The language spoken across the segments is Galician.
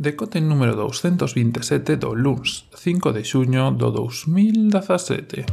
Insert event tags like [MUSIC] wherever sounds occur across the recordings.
Decote número 227 do LUNS, 5 de xuño do 2017.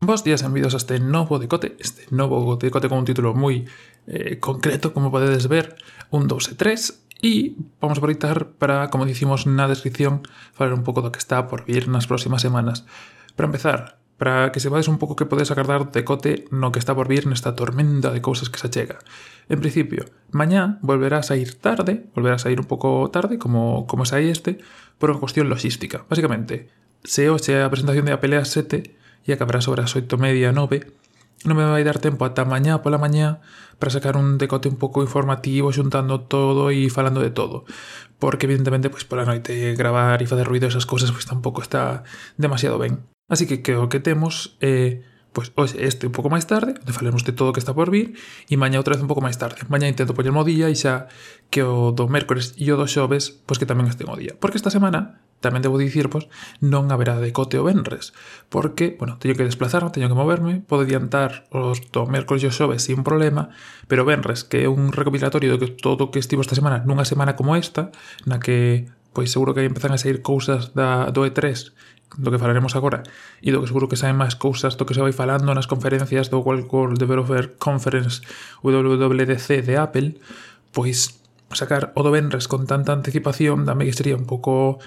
Bos días envidos a este novo decote, este novo decote con un título moi eh, concreto, como podedes ver, un 2 e 3, e vamos aproveitar para, como dicimos na descripción, falar un pouco do que está por vir nas próximas semanas. Para empezar, para que se vades un pouco que podes agardar de cote no que está por vir nesta tormenta de cousas que se chega. En principio, mañá volverás a ir tarde, volverás a ir un pouco tarde, como, como sai este, por unha cuestión logística. Básicamente, se hoxe a presentación de Apple a 7 e acabará sobre as 8 media 9, non me vai dar tempo ata mañá pola mañá para sacar un decote un pouco informativo xuntando todo e falando de todo porque evidentemente pois pola noite gravar e facer ruido esas cousas pois tampouco está demasiado ben Así que creo que temos eh, pues hoxe este un pouco máis tarde, onde falemos de todo o que está por vir, e mañá outra vez un pouco máis tarde. Mañá intento poñer o día e xa que o do mércores e o do xoves, pois que tamén este o día. Porque esta semana, tamén debo dicir, pois, non haberá decote o venres, porque, bueno, teño que desplazarme, teño que moverme, podo adiantar os do mércores e o xoves sin problema, pero venres, que é un recopilatorio do que todo o que estivo esta semana, nunha semana como esta, na que pois seguro que aí empezan a sair cousas da, do E3 do que falaremos agora e do que seguro que saen máis cousas do que se vai falando nas conferencias do World, Developer Conference WWDC de Apple, pois sacar o do Benres con tanta anticipación dame que sería un pouco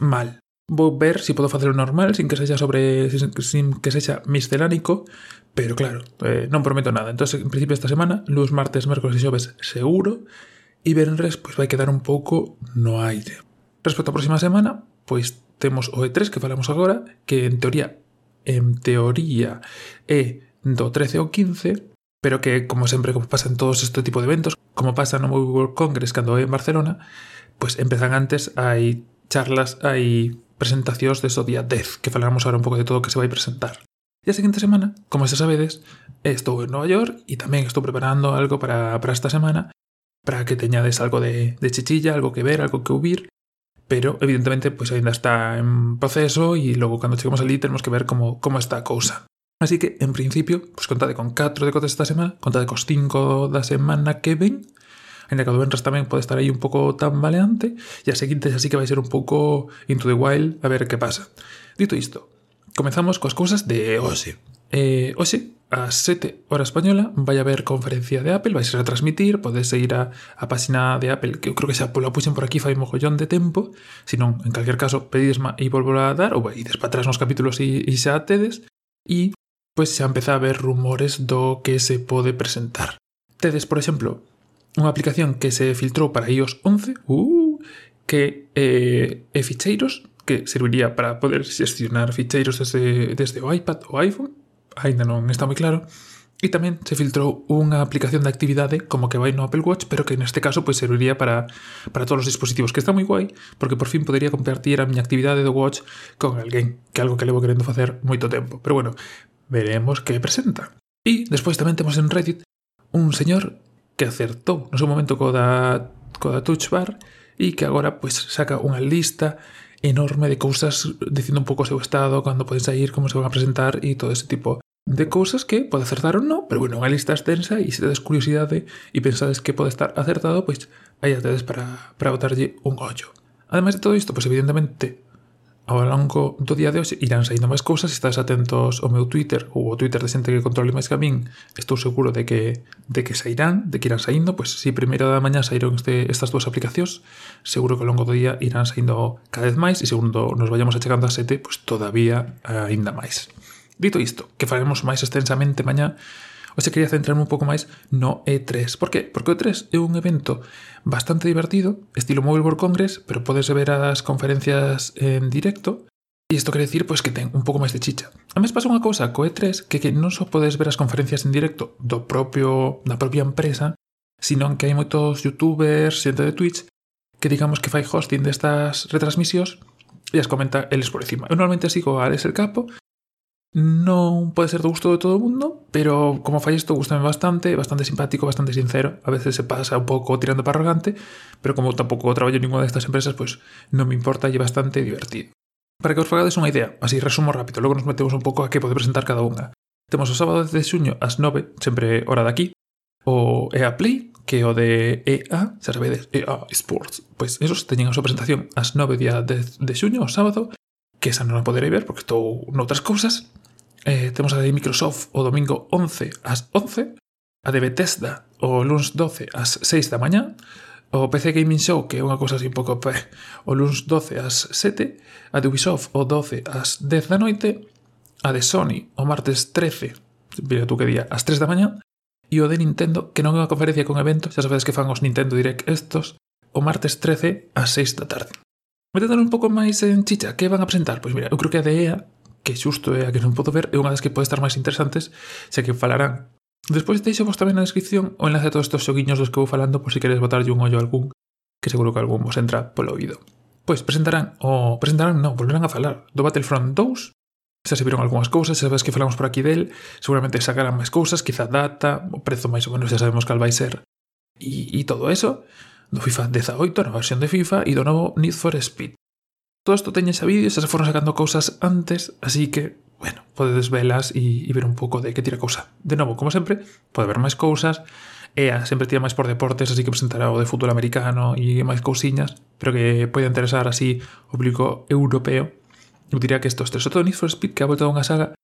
mal. Vou ver se si podo facelo normal, sin que sexa sobre sin, sin que sexa miscelánico, pero claro, eh, non prometo nada. Entonces, en principio esta semana, luz, martes, mércoles e xoves seguro, e Benres pois vai quedar un pouco no aire. Respecto á próxima semana, pois temos o E3 que falamos agora, que en teoría en teoría é do 13 ao 15, pero que, como sempre, como pasa en todos este tipo de eventos, como pasa no Mobile World Congress cando é en Barcelona, pues empezan antes, hai charlas, hai presentacións de día 10, que falaremos agora un pouco de todo o que se vai presentar. E a seguinte semana, como xa sabedes, estou en Nova York e tamén estou preparando algo para, para esta semana para que teñades algo de, de chichilla, algo que ver, algo que ouvir pero evidentemente pues ainda está en proceso y logo cando chegamos ali tenemos que ver como, como está a cousa. Así que, en principio, pues contade con 4 decotes esta semana, contade cos 5 da semana que ven, ainda que o do Benras tamén pode estar aí un pouco tan baleante, e a seguinte así que vai ser un pouco into the wild a ver que pasa. Dito isto, comenzamos coas cousas de hoxe. Eh, hoxe, ás 7 hora española, vai haber conferencia de Apple, vais a transmitir, podes ir a, a página de Apple, que eu creo que xa pola puxen por aquí fai mogollón de tempo, se non, en calquer caso, pedides ma, e volvo a dar, ou ides para atrás nos capítulos e, e xa tedes, e pois xa empeza a haber rumores do que se pode presentar. Tedes, por exemplo, unha aplicación que se filtrou para iOS 11, uh, que eh, é ficheiros, que serviría para poder xestionar ficheiros desde, desde o iPad ou iPhone, aínda non está moi claro, E tamén se filtrou unha aplicación de actividade como que vai no Apple Watch, pero que neste caso pois serviría para, para todos os dispositivos, que está moi guai, porque por fin podería compartir a miña actividade do Watch con alguén, que é algo que levo querendo facer moito tempo. Pero bueno, veremos que presenta. E despois tamén temos en Reddit un señor que acertou no seu momento co da, co da Touch Bar e que agora pois saca unha lista enorme de cousas dicindo un pouco o seu estado, cando poden sair, como se van a presentar e todo ese tipo de cousas que pode acertar ou non, pero bueno, unha lista extensa e se tedes curiosidade e pensades que pode estar acertado, pois aí a tedes para, para botarlle un gollo. Ademais de todo isto, pois evidentemente ao longo do día de hoxe irán saindo máis cousas, se estás atentos ao meu Twitter ou ao Twitter de xente que controle máis que a min, estou seguro de que de que sairán, de que irán saindo, pois si primeira da mañá saíron este, estas dúas aplicacións, seguro que ao longo do día irán saindo cada vez máis e segundo nos vayamos achegando a sete, pois todavía eh, aínda máis. Dito isto, que faremos máis extensamente mañá, hoxe quería centrarme un pouco máis no E3. Por que? Porque o E3 é un evento bastante divertido, estilo Mobile World Congress, pero podes ver as conferencias en directo, E isto quere dicir pois, que ten un pouco máis de chicha. Además pasa unha cousa co E3 que, que non só podes ver as conferencias en directo do propio da propia empresa, sino que hai moitos youtubers, xente de Twitch, que digamos que fai hosting destas retransmisións e as comenta eles por encima. Eu normalmente sigo a Alex el Capo, non pode ser do gusto de todo o mundo, pero como fai isto gustame bastante, bastante simpático, bastante sincero. A veces se pasa un pouco tirando para arrogante, pero como tampouco traballo en ninguna destas empresas, pois pues, non me importa, e bastante divertido. Para que os fagades unha idea, así resumo rápido, logo nos metemos un pouco a que pode presentar cada unha. Temos o sábado de xuño ás 9, sempre hora de aquí, o EA Play, que o de EA, se sabedes, EA Sports, pois esos teñen a súa presentación ás 9 día 10 de xuño, o sábado, que esa non a poderei ver porque estou noutras cousas, eh, temos a de Microsoft o domingo 11 ás 11, a de Bethesda o luns 12 ás 6 da mañá, o PC Gaming Show, que é unha cousa así un pouco peh, o luns 12 ás 7, a de Ubisoft o 12 ás 10 da noite, a de Sony o martes 13, mira tú que día, ás 3 da mañá, e o de Nintendo, que non é unha conferencia con evento, xa sabedes que fan os Nintendo Direct estos, o martes 13 ás 6 da tarde. Metetelo un pouco máis en chicha, que van a presentar? Pois mira, eu creo que a de EA que xusto é a que non podo ver, é unha das que pode estar máis interesantes, xa que falarán. Despois deixo vos tamén na descripción o enlace a todos estes xoguiños dos que vou falando por si queres botarlle un ollo a algún, que seguro que algún vos entra polo oído. Pois presentarán, o presentarán, non, volverán a falar do Battlefront 2, xa se viron algunhas cousas, xa sabes que falamos por aquí del, seguramente sacarán máis cousas, quizá data, o prezo máis ou menos xa sabemos cal vai ser, e, e todo eso, do FIFA 18, a nova versión de FIFA, e do novo Need for Speed todo isto teñes a vídeos, se foron sacando cousas antes, así que, bueno, podedes velas e, e ver un pouco de que tira cousa. De novo, como sempre, pode ver máis cousas, EA sempre tira máis por deportes, así que presentará o de fútbol americano e máis cousiñas, pero que pode interesar así o público europeo. Eu diría que estos tres, o Need for Speed, que ha voltado a unha saga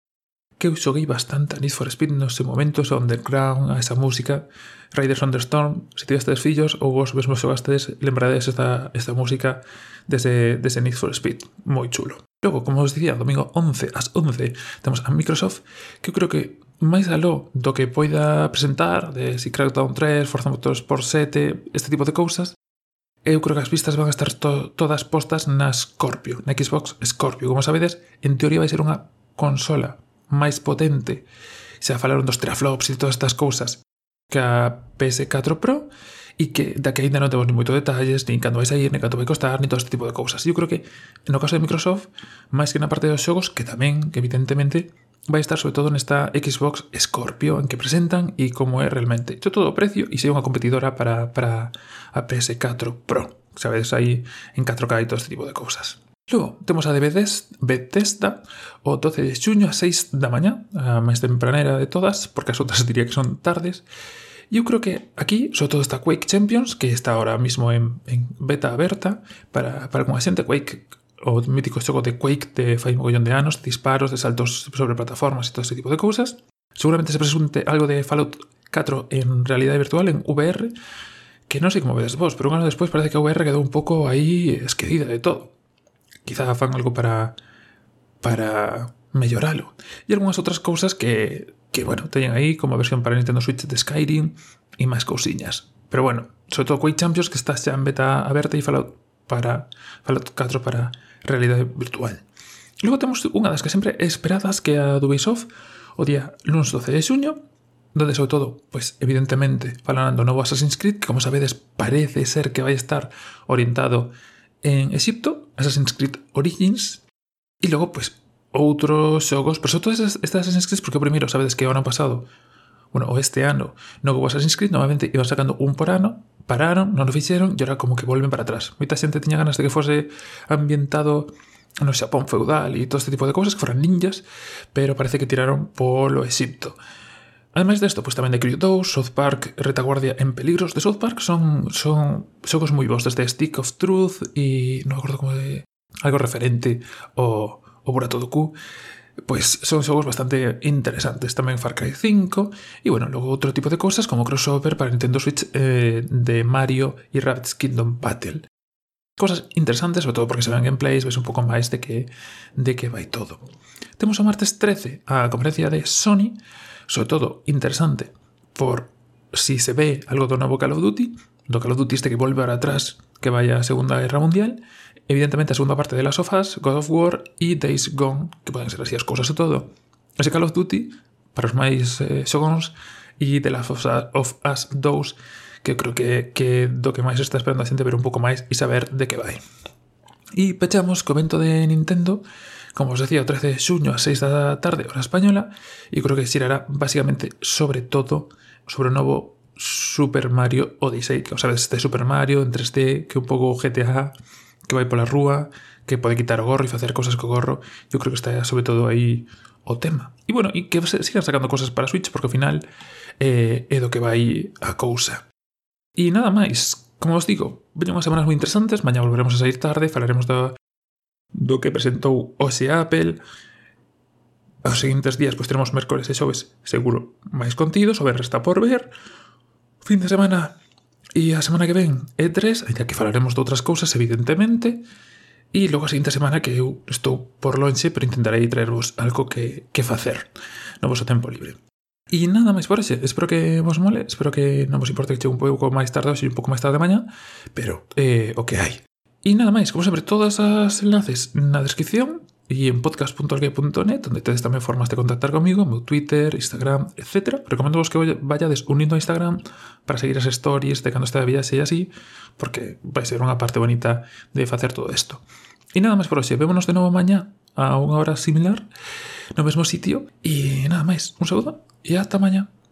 que eu xoguei bastante a Need for Speed nos momentos underground, a esa música, Raiders on the Storm, se tivestes fillos ou vos mesmo xogastes, lembrades esta, esta música dese, dese Need for Speed, moi chulo. Logo, como os dicía, domingo 11 ás 11 temos a Microsoft, que eu creo que máis aló do que poida presentar de si Crackdown 3, Forza Motorsport 7, este tipo de cousas, eu creo que as vistas van a estar to todas postas na Scorpio, na Xbox Scorpio. Como sabedes, en teoría vai ser unha consola máis potente xa falaron dos teraflops e todas estas cousas que a PS4 Pro e que da que aínda non temos ni moito detalles, nin cando vai sair, nin cando vai costar, nin todo este tipo de cousas. Eu creo que no caso de Microsoft, máis que na parte dos xogos, que tamén, que evidentemente, vai estar sobre todo nesta Xbox Scorpio en que presentan e como é realmente. Yo todo o precio e sei unha competidora para, para a PS4 Pro. Sabedes aí en 4K e todo este tipo de cousas. Logo, temos a de Bethesda o 12 de xuño a 6 da mañá, a máis tempranera de todas, porque as outras [LAUGHS] diría que son tardes. E eu creo que aquí, sobre todo está Quake Champions, que está ahora mismo en, en beta aberta para, para con a xente Quake o mítico xogo de Quake de fai mogollón de anos, disparos, de saltos sobre plataformas e todo ese tipo de cousas. Seguramente se presunte algo de Fallout 4 en realidade virtual, en VR, que non sei como vedes vos, pero un ano despois parece que a VR quedou un pouco aí esquecida de todo quizás fan algo para, para melloralo. E algunhas outras cousas que, que, bueno, teñen aí como a versión para Nintendo Switch de Skyrim e máis cousiñas. Pero bueno, sobre todo Quake Champions que está xa en beta aberta e Fallout para Fallout 4 para realidade virtual. Logo temos unha das que sempre esperadas que a do Ubisoft o día lunes 12 de xuño, donde sobre todo, pois evidentemente, falando do novo Assassin's Creed, que como sabedes parece ser que vai estar orientado en Egipto, Assassin's Creed Origins, y luego pues otros juegos, pero sobre todo estas, Assassin's Creed, porque primero, ¿sabes que ahora han pasado? Bueno, o este año no hubo Assassin's Creed, normalmente iban sacando un por año, pararon, no lo hicieron y ahora como que vuelven para atrás. Mucha gente tenía ganas de que fuese ambientado en el Japón feudal y todo este tipo de cosas, que fueran ninjas, pero parece que tiraron por lo Egipto. Ademais desto, pois tamén de Crew 2, South Park, Retaguardia en Peligros de South Park son, son xogos moi bons, desde Stick of Truth e non acordo como de algo referente ao, ao Burato do pois son xogos bastante interesantes. Tamén Far Cry 5 e, bueno, logo outro tipo de cousas como crossover para Nintendo Switch eh, de Mario e Rabbids Kingdom Battle. Cosas interesantes, sobre todo porque se ven gameplays, ves un pouco máis de que, de que vai todo. Temos o martes 13 a conferencia de Sony, sobre todo interesante por si se ve algo de nuevo Call of Duty, do Call of Duty este que vuelve ahora atrás, que vaya a Segunda Guerra Mundial, evidentemente la segunda parte de las sofás, God of War y Days Gone, que pueden ser así as cosas e todo. Ese Call of Duty, para os máis eh, xogóns, e The Last of Us 2, que creo que, que do que máis está esperando a xente ver un pouco máis e saber de que vai. E pechamos co evento de Nintendo, como os decía, o 13 de xuño a 6 da tarde, hora española, e creo que xirará basicamente sobre todo sobre o novo Super Mario Odyssey, que sabes, este Super Mario en 3D, que un pouco GTA, que vai pola rúa, que pode quitar o gorro e facer cosas co gorro. Eu creo que está sobre todo aí o tema. E bueno, e que sigan sacando cosas para Switch, porque ao final eh, é do que vai a cousa. E nada máis, Como os digo, veñen unhas semanas moi interesantes, mañá volveremos a sair tarde, falaremos do, do que presentou hoxe Apple, Os seguintes días pois teremos mércores e xoves seguro máis contidos, o resta por ver. Fin de semana e a semana que ven E3, aínda que falaremos de outras cousas evidentemente. E logo a seguinte semana que eu estou por lonxe, pero intentarei traervos algo que, que facer no vosso tempo libre. E nada máis por ese. Espero que vos mole, espero que non vos importe que chegue un pouco máis tarde ou un pouco máis tarde de mañá, pero eh, o que hai. E nada máis, como sempre, todas as enlaces na descripción e en podcast.org.net, onde tedes tamén formas de contactar comigo, meu Twitter, Instagram, etc. Recomendo vos que vayades unindo a Instagram para seguir as stories de cando este de viaxe e así, porque vai ser unha parte bonita de facer todo isto. E nada máis por hoxe, vémonos de novo mañá a unha hora similar no mesmo sitio. E nada máis, un saúdo e ata mañá.